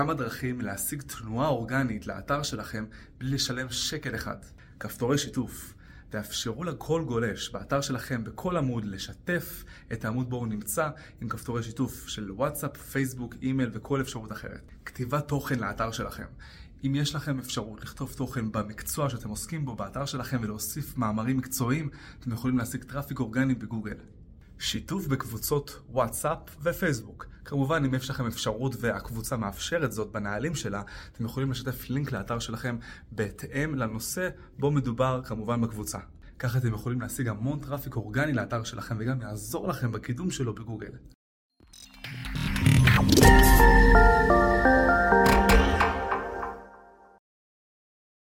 כמה דרכים להשיג תנועה אורגנית לאתר שלכם בלי לשלם שקל אחד. כפתורי שיתוף. תאפשרו לכל גולש באתר שלכם בכל עמוד לשתף את העמוד בו הוא נמצא עם כפתורי שיתוף של וואטסאפ, פייסבוק, אימייל וכל אפשרות אחרת. כתיבת תוכן לאתר שלכם. אם יש לכם אפשרות לכתוב תוכן במקצוע שאתם עוסקים בו באתר שלכם ולהוסיף מאמרים מקצועיים, אתם יכולים להשיג traffic אורגני בגוגל. שיתוף בקבוצות וואטסאפ ופייסבוק. כמובן, אם יש לכם אפשרות והקבוצה מאפשרת זאת בנהלים שלה, אתם יכולים לשתף לינק לאתר שלכם בהתאם לנושא בו מדובר כמובן בקבוצה. ככה אתם יכולים להשיג המון traffic אורגני לאתר שלכם וגם יעזור לכם בקידום שלו בגוגל.